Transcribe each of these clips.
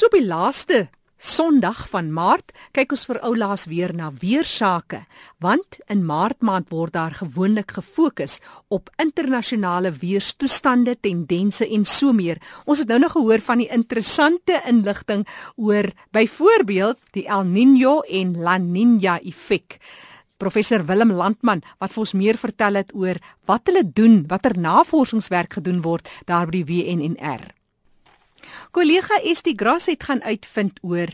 So op die laaste Sondag van Maart kyk ons vir oulaas weer na weersake want in Maart maand word daar gewoonlik gefokus op internasionale weerstoestande, tendense en so meer. Ons het nou nog gehoor van die interessante inligting oor byvoorbeeld die El Niño en La Niña effek. Professor Willem Landman wat vir ons meer vertel het oor wat hulle doen, watter navorsingswerk gedoen word daar by die WNNR. Kollega Estie Gras het gaan uitvind oor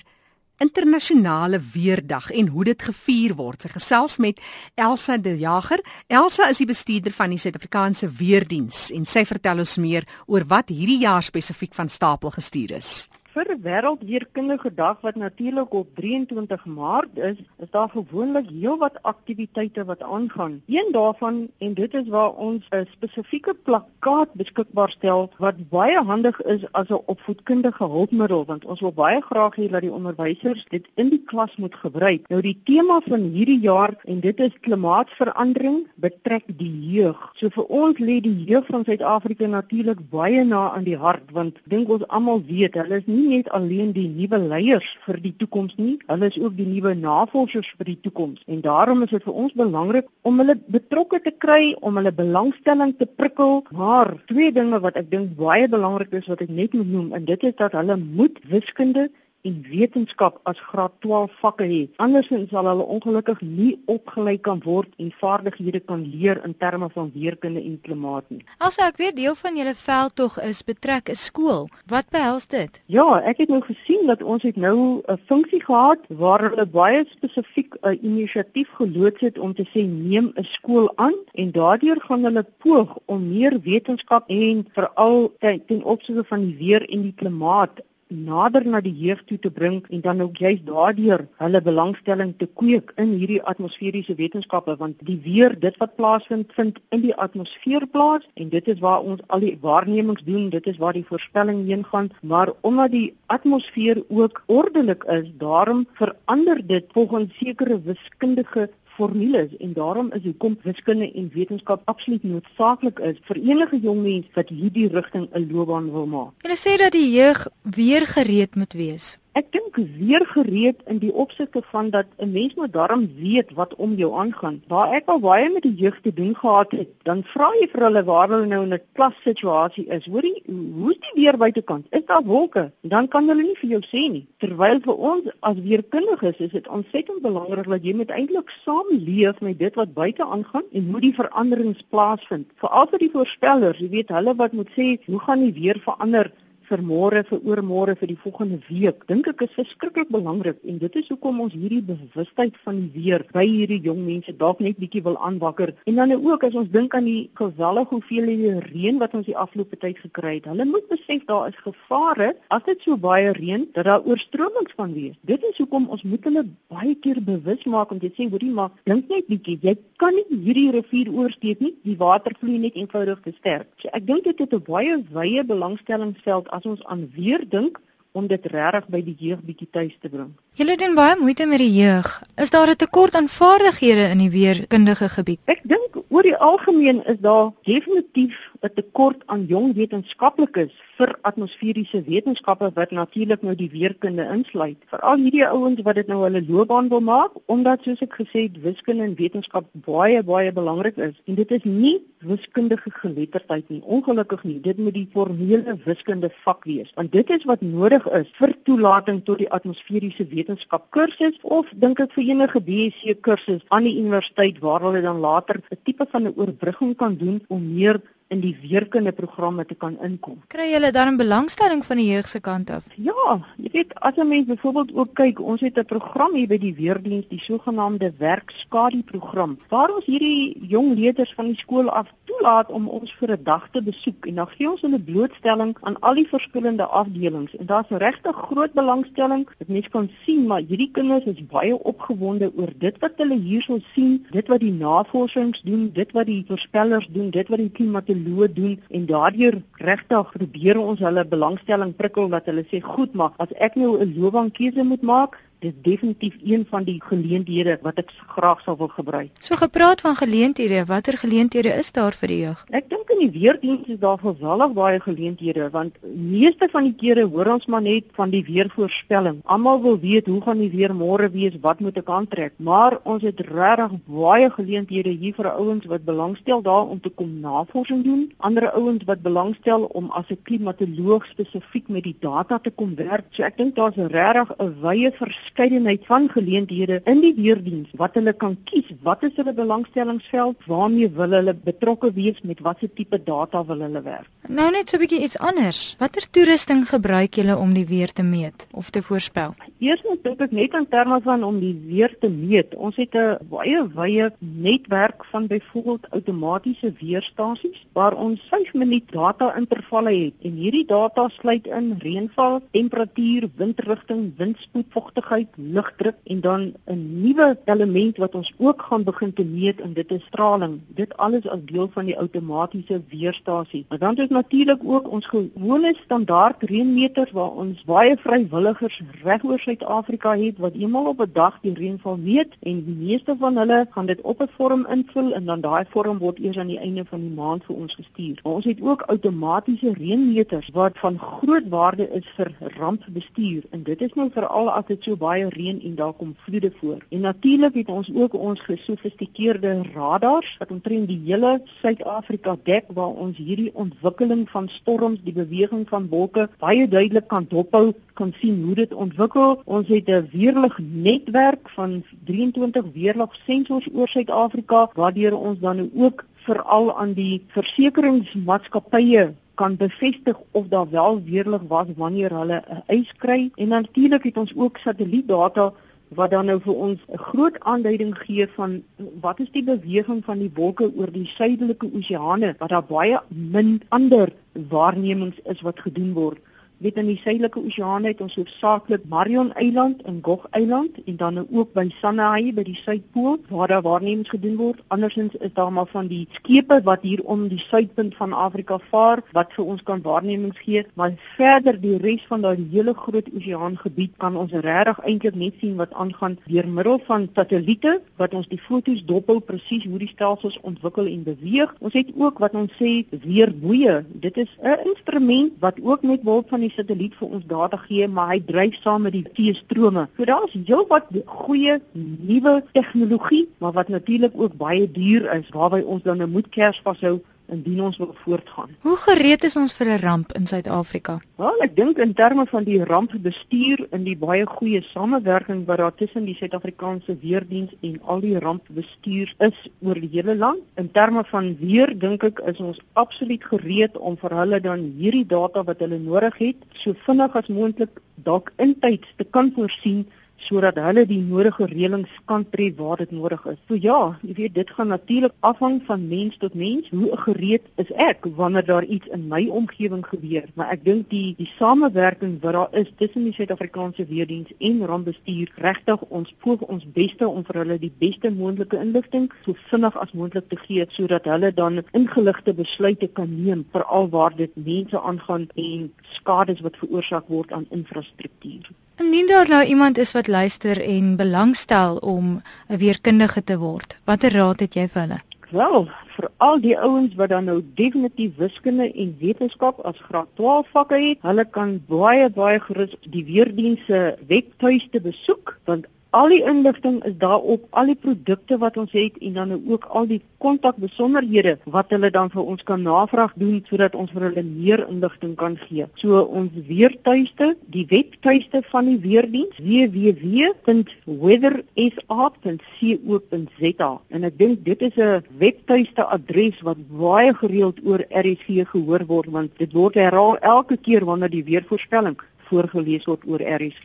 internasionale weerdag en hoe dit gevier word. Sy gesels met Elsa de Jager. Elsa is die bestuurder van die Suid-Afrikaanse Weerdiens en sy vertel ons meer oor wat hierdie jaar spesifiek van stapel gestuur is vir wêreldweerkundige dag wat natuurlik op 23 Maart is, is daar gewoonlik heelwat aktiwiteite wat aangaan. Een daarvan en dit is waar ons 'n spesifieke plakkaat beskikbaar stel wat baie handig is as 'n opvoedkundige hulpmiddel want ons wil baie graag hê dat die onderwysers dit in die klas moet gebruik. Nou die tema van hierdie jaar en dit is klimaatsverandering betrek die jeug. So vir ons lê die jeug van Suid-Afrika natuurlik baie na aan die hart want dink ons almal weet hulle is nie nie net alleen die nuwe leiers vir die toekoms nie, hulle is ook die nuwe navorsers vir die toekoms. En daarom is dit vir ons belangrik om hulle betrokke te kry, om hulle belangstelling te prikkel. Maar twee dinge wat ek dink baie belangrik is wat ek net moet noem, en dit is dat hulle moet wiskunde en wetenskap as graad 12 vakke het. Andersins sal hulle ongelukkig nie opgelei kan word en vaardighede kan leer in terme van weerkunde en klimaat nie. Also ek weet deel van julle veldtog is betrek 'n skool. Wat behels dit? Ja, ek het nou gesien dat ons het nou 'n funksie gehad waar hulle baie spesifiek 'n inisiatief geloods het om te sê neem 'n skool aan en daardeur gaan hulle poog om meer wetenskap en veral ten opsigte van die weer en die klimaat nader na die jeug toe te bring en dan ook juist daardeur hulle belangstelling te kweek in hierdie atmosferiese wetenskappe want die weer dit wat plaasvind vind in die atmosfeer plaas en dit is waar ons al die waarnemings doen dit is waar die voorspelling heen gaan. Maar omdat die atmosfeer ook ordelik is daarom verander dit volgens sekere wiskundige formules en daarom is hoekom wiskunde en wetenskap absoluut noodsaaklik is vir enige jong mens wat hierdie rigting 'n loopbaan wil maak. Hulle sê dat die jeug weer gereed moet wees. Ek dink weer gereed in die opsigte van dat 'n mens moet darm weet wat om jou aangaan. Waar ek al baie met die jeug te doen gehad het, dan vra jy vir hulle waar hulle nou in 'n klassituasie is. Hoorie, hoe is die weer buitekant? Is daar wolke? Dan kan hulle nie vir jou sê nie. Terwyl vir ons as weerkundiges is dit ontsettend belangrik dat jy met eintlik saamleef met dit wat buite aangaan en hoe die veranderings plaasvind. Veral vir die voorspellers, jy weet hulle wat moet sê hoe gaan die weer verander? Vir môre vir oormôre vir die volgende week. Dink ek is verskriklik belangrik en dit is hoekom ons hierdie bewustheid van die weer by hierdie jong mense dalk net bietjie wil aanwakker. En dan ook as ons dink aan die gewellige hoeveelhede reën wat ons die afgelope tyd gekry het. Hulle moet besef daar is gevare as dit so baie reën dat daar oorstromings kan wees. Dit is hoekom ons moet hulle baie keer bewus maak om te sê hoorie maar dink net bietjie jy kan nie hierdie rivier oorsteek nie die water vloei net eenvoudig te sterk so ek dink dit het 'n baie wye belangstellingsveld as ons aan weer dink om dit regtig by die jeug bietjie tuis te bring. Julle doen baie moeite met die jeug. Is daar 'n tekort aan vaardighede in die weerkundige gebied? Ek dink oor die algemeen is daar definitief 'n tekort aan jong wetenskaplikes vir atmosferiese wetenskappe wat natuurlik nou die weerkunde insluit. Veral hierdie ouens wat dit nou hulle loopbaan wil maak omdat soos ek gesê het wiskunde en wetenskap baie baie belangrik is. En dit is nie wiskundige geletterdheid nie. Ongelukkig nie. Dit moet die formele wiskunde vak wees. Want dit is wat nodig is vir toelating tot die atmosferiese wetenskap kursus of dink ek vir enige BSc kursus aan die universiteit waar hulle dan later 'n tipe van 'n oorbrugging kan doen om meer in die weerkunde programme te kan inkom. Kry julle dan 'n belangstelling van die jeug se kant af? Ja, jy weet as 'n mens byvoorbeeld ook kyk, ons het 'n program hier by die weerdiens, die sogenaamde werkskadu program, waar ons hierdie jong leerders van die skool af toelaat om ons vir 'n dag te besoek en dan gee ons hulle blootstelling aan al die verskillende afdelings en daar's regtig groot belangstelling. Dit mens kan sien maar hierdie kinders is baie opgewonde oor dit wat hulle hierso sien, dit wat die navorsings doen, dit wat die voorspellers doen, dit wat die klimaat lood doen en daardeur regtig probeer ons hulle belangstelling prikkel dat hulle sê goed maar as ek nou 'n loopbaankeuse moet maak dis definitief een van die geleenthede wat ek graag sou wil gebruik. So gepraat van geleenthede, watter geleenthede is daar vir die jeug? Ek dink in die weerdiens is daar geweldig baie geleenthede want meeste van die kere hoor ons maar net van die weervoorspelling. Almal wil weet hoe gaan die weer môre wees, wat moet ek aantrek? Maar ons het regtig baie geleenthede hier vir ouens wat belangstel daar om te kom navorsing doen, ander ouens wat belangstel om as 'n klimatoloog spesifiek met die data te kom werk. So ek dink daar's regtig 'n wye verskeidenheid van geleenthede in die weerdiens wat hulle kan kies. Wat is hulle belangstellingsveld? Waarmee wil hulle betrokke wees met watter tipe data wil hulle werk? Nou net so 'n bietjie iets anders. Watter toerusting gebruik julle om die weer te meet of te voorspel? Eerstens dink ek net in terme van om die weer te meet. Ons het 'n baie wye netwerk van byvoorbeeld outomatiese weerstasies waar ons 5 minuut data intervalle het en hierdie data sluit in reënval, temperatuur, windrigting, windspoed, vochtigheid, lugdruk en dan 'n nuwe element wat ons ook gaan begin te meet en dit is straling. Dit alles as deel van die outomatiese weerstasie. Maar dan is natuurlik ook ons gewone standaard reënmeters waar ons baie vrywilligers regoor Suid-Afrika het wat eenmal op 'n dag die reënval meet en die meeste van hulle gaan dit op 'n vorm invul en dan daai vorm word eers aan die einde van die maand vir ons gestuur. Maar ons het ook outomatiese reënmeters wat van groot waarde is vir rampbestuur en dit is nou veral as dit so baie reën en daar kom vloede voor. En natuurlik het ons ook ons gesofistikeerde radars wat omtrent die hele Suid-Afrika dek waar ons hierdie ontwikkeling van storms, die beweging van wolke baie duidelik kan dophou, kan sien hoe dit ontwikkel. Ons het 'n weerlig netwerk van 23 weerlig sensors oor Suid-Afrika waardeur ons dan ook veral aan die versekeringsmaatskappye kan bevestig of daar wel weerlig was wanneer hulle 'n eis kry. En natuurlik het ons ook satellietdata wat dan nou vir ons 'n groot aanduiding gee van wat is die beweging van die wolke oor die suidelike oseane wat daar baie min ander waarnemings is wat gedoen word weet in die suidelike oseane het ons hoofsaaklik Marion Eiland en Gog Eiland en dan ook by Sanaai by die suidpool waar daar waarnemings gedoen word. Andersins is daar maar van die skepe wat hier om die suidpunt van Afrika vaar wat vir ons kan waarnemings gee, maar verder die res van daai hele groot oseaangebied kan ons regtig eintlik net sien wat aangaan deur middel van satelliete wat ons die fotos dophou presies hoe die stelsels ontwikkel en beweeg. Ons het ook wat ons sê weerboeie. Dit is 'n instrument wat ook met hulp van die satelliet vir ons data gee, maar hy dryf saam met die veestrome. So daar's heelwat goeie nuwe tegnologie, maar wat natuurlik ook baie duur is, waarby ons dan nou moet kers vashou indien ons wil voortgaan. Hoe gereed is ons vir 'n ramp in Suid-Afrika? Wel, ek dink in terme van die rampbestuur en die baie goeie samewerking wat daar tussen die Suid-Afrikaanse weerdiens en al die rampbestuur is oor die hele land, in terme van weer dink ek is ons absoluut gereed om vir hulle dan hierdie data wat hulle nodig het, so vinnig as moontlik dalk intyds te kan voorsien sodat hulle die nodige reëlings kan tref waar dit nodig is. So ja, jy weet dit gaan natuurlik afhang van mens tot mens. Hoe gereed is ek wanneer daar iets in my omgewing gebeur? Maar ek dink die die samewerking wat daar is tussen die Suid-Afrikaanse weerdiens en rampbestuur, regtig ons poog ons beste om vir hulle die beste moontlike inligting so vinnig as moontlik te gee sodat hulle dan ingeligte besluite kan neem veral waar dit mense aangaan en skades wat veroorsaak word aan infrastruktuur. Indien daar nou iemand is wat luister en belangstel om 'n weerkundige te word, watter raad het jy vir hulle? Wel, vir al die ouens wat dan nou definitief wiskunde en wetenskap as graad 12 vakke het, hulle kan baie baie gerus die weerdienste webtuiste besoek want al die inligting is daarop, al die produkte wat ons het en dan ook al die kontakbesonderhede wat hulle dan vir ons kan navraag doen sodat ons vir hulle meer inligting kan gee. So ons weertuiste, die webtuiste van die weerdiens www.weathersa.co.za en ek dink dit is 'n webtuiste adres wat baie gereeld oor RSG gehoor word want dit word herhaal elke keer wanneer die weervoorspelling voorgeles word oor RSG.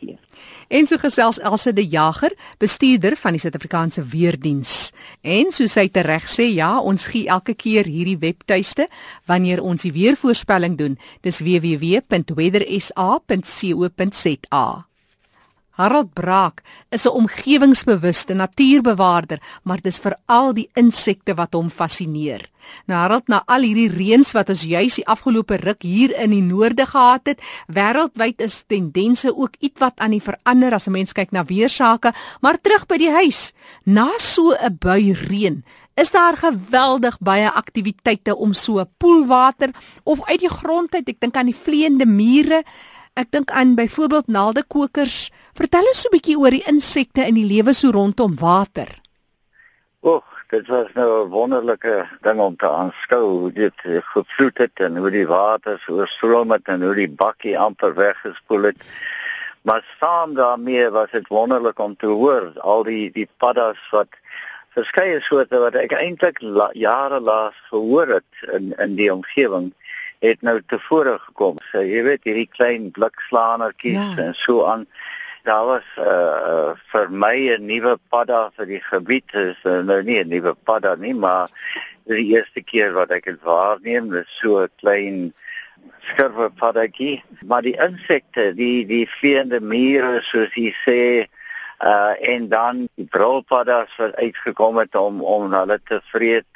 En so gesels Elsje de Jager, bestuurder van die Suid-Afrikaanse Weerdiens. En soos sy tereg sê, ja, ons gee elke keer hierdie webtuiste wanneer ons die weervoorspelling doen. Dis www.weathersa.co.za. Harold Braak is 'n omgewingsbewuste natuurbewaarder, maar dis veral die insekte wat hom fascineer. Nou Harold, na al hierdie reëns wat ons juis die afgelope ruk hier in die noorde gehad het, wêreldwyd is tendense ook ietwat aan die verander as 'n mens kyk na weersake, maar terug by die huis. Na so 'n bui reën, is daar geweldig baie aktiwiteite om so poelwater of uit die grond uit, ek dink aan die vleiende mure, ek dink aan byvoorbeeld naaldekokers. Vertel ons so 'n bietjie oor die insekte in die lewe so rondom water. Och, dit was nou 'n wonderlike ding om te aanskou hoe dit gevloed het en hoe die water so oorstroom het en hoe die bakkie amper weggespoel het. Maar saam daarmee was dit wonderlik om te hoor al die die paddas wat verskeie soorte wat ek eintlik la, jare laas gehoor het in in die omgewing het nou tevore gekom. So jy weet hierdie klein blikslaanertjies ja. en so aan daar was uh, vir my 'n nuwe padda vir die gebied is uh, nou nie 'n nuwe padda nie maar die eerste keer wat ek dit waarneem dis so 'n klein skurwe paddatjie maar die insekte die die vleiende mure soos jy sê uh, en dan die brulpaddas wat uitgekom het om om hulle te vreet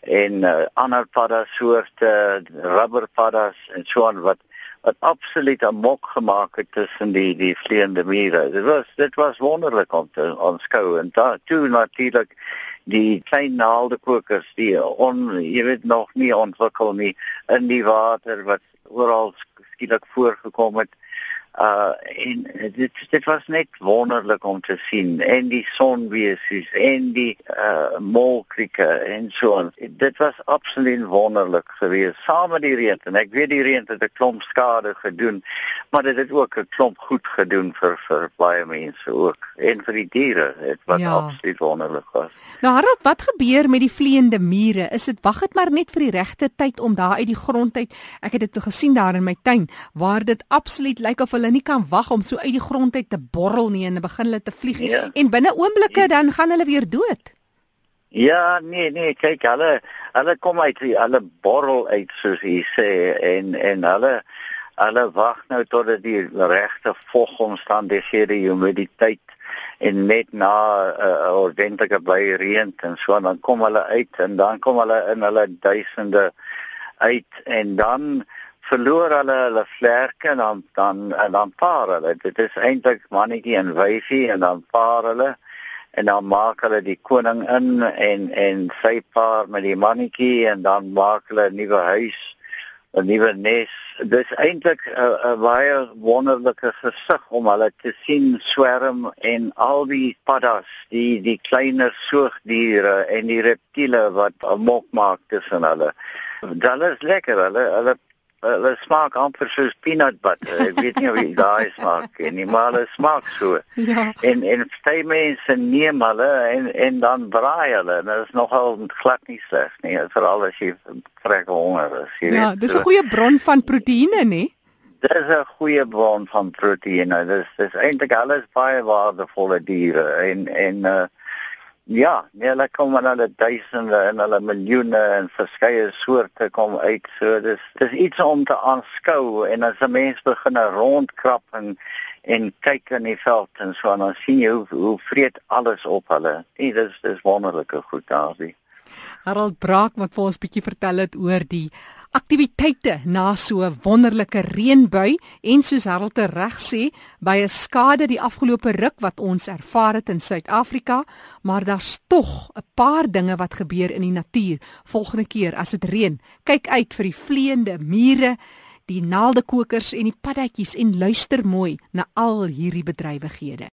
en uh, ander padda soorte rubberpaddas en so aan wat wat absoluut 'n mok gemaak het tussen die die vleiende mure. Dit was dit was wonderlik om te aanskou en daar toe natuurlik die klein naaldekokers die on jy weet nog nie ontwikkel nie in die water wat oral skielik voorgekom het uh en dit dit was net wonderlik om te sien. En die sonwesies en die uh molkrieke en so on. dit was absoluut wonderlik geweest saam met die reën. En ek weet die reën het 'n klomp skade gedoen maar dit het ook 'n klomp goed gedoen vir vir baie mense ook. En vir die diere dit was ja. absoluut wonderlik was. Nou Harold wat gebeur met die vleiende mure is dit wag dit maar net vir die regte tyd om daar uit die grond uit ek het dit gesien daar in my tuin waar dit absoluut lyk of hulle hulle nie kan wag om so uit die grond uit te borrel nie en begin hulle te vlieg ja. en binne oomblikke dan gaan hulle weer dood. Ja, nee nee, kyk hulle hulle kom uit hulle borrel uit soos jy sê en en hulle hulle wag nou tot die regte vogomstandighede, humiditeit en net na 'n uh, ordentlike baie reën en so dan kom hulle uit en dan kom hulle in hulle duisende uit en dan verloor hulle hulle vlerke en dan dan en dan paar hulle. Dit is eintlik mannetjie en wyfie en dan paar hulle en dan maak hulle die koning in en en sy paar met die mannetjie en dan maak hulle 'n nuwe huis, 'n nuwe nes. Dis eintlik 'n baie wonderlike gesig om hulle te sien swerm en al die paddas, die die kleiner soogdiere en die reptiele wat mok maak tussen hulle. Dit is lekker. Hulle hulle hulle smaak amper soos peanut butter. Ek weet nie of jy daai smaak ken nie, maar hulle smaak so. Ja. En en baie mense neem hulle en en dan braai hulle. Dit is nogal glad nie sleg nie, veral as jy vrek honger is. Jy ja, weet, dis 'n goeie bron van proteïene, nie? Dit is 'n goeie bron van proteïene. Dis dis eintlik alles baie waardevolle diere en en uh Ja, nee, hulle kom aan hulle duisende en hulle miljoene en verskeie soorte kom uit. So dis dis iets om te aanskou en as 'n mens begin rondkrap en en kyk in die veld en so dan sien jy hoe hoe vreet alles op hulle. Nee, dis dis wonderlike goed daar. Harold Braak wat vir ons bietjie vertel het oor die aktiwiteite na so 'n wonderlike reënbui en soos Harold reg sê, by 'n skade die afgelope ruk wat ons ervaar het in Suid-Afrika, maar daar's tog 'n paar dinge wat gebeur in die natuur. Volgende keer as dit reën, kyk uit vir die vleiende mure, die naaldekokers en die paddatjies en luister mooi na al hierdie bedrywighede.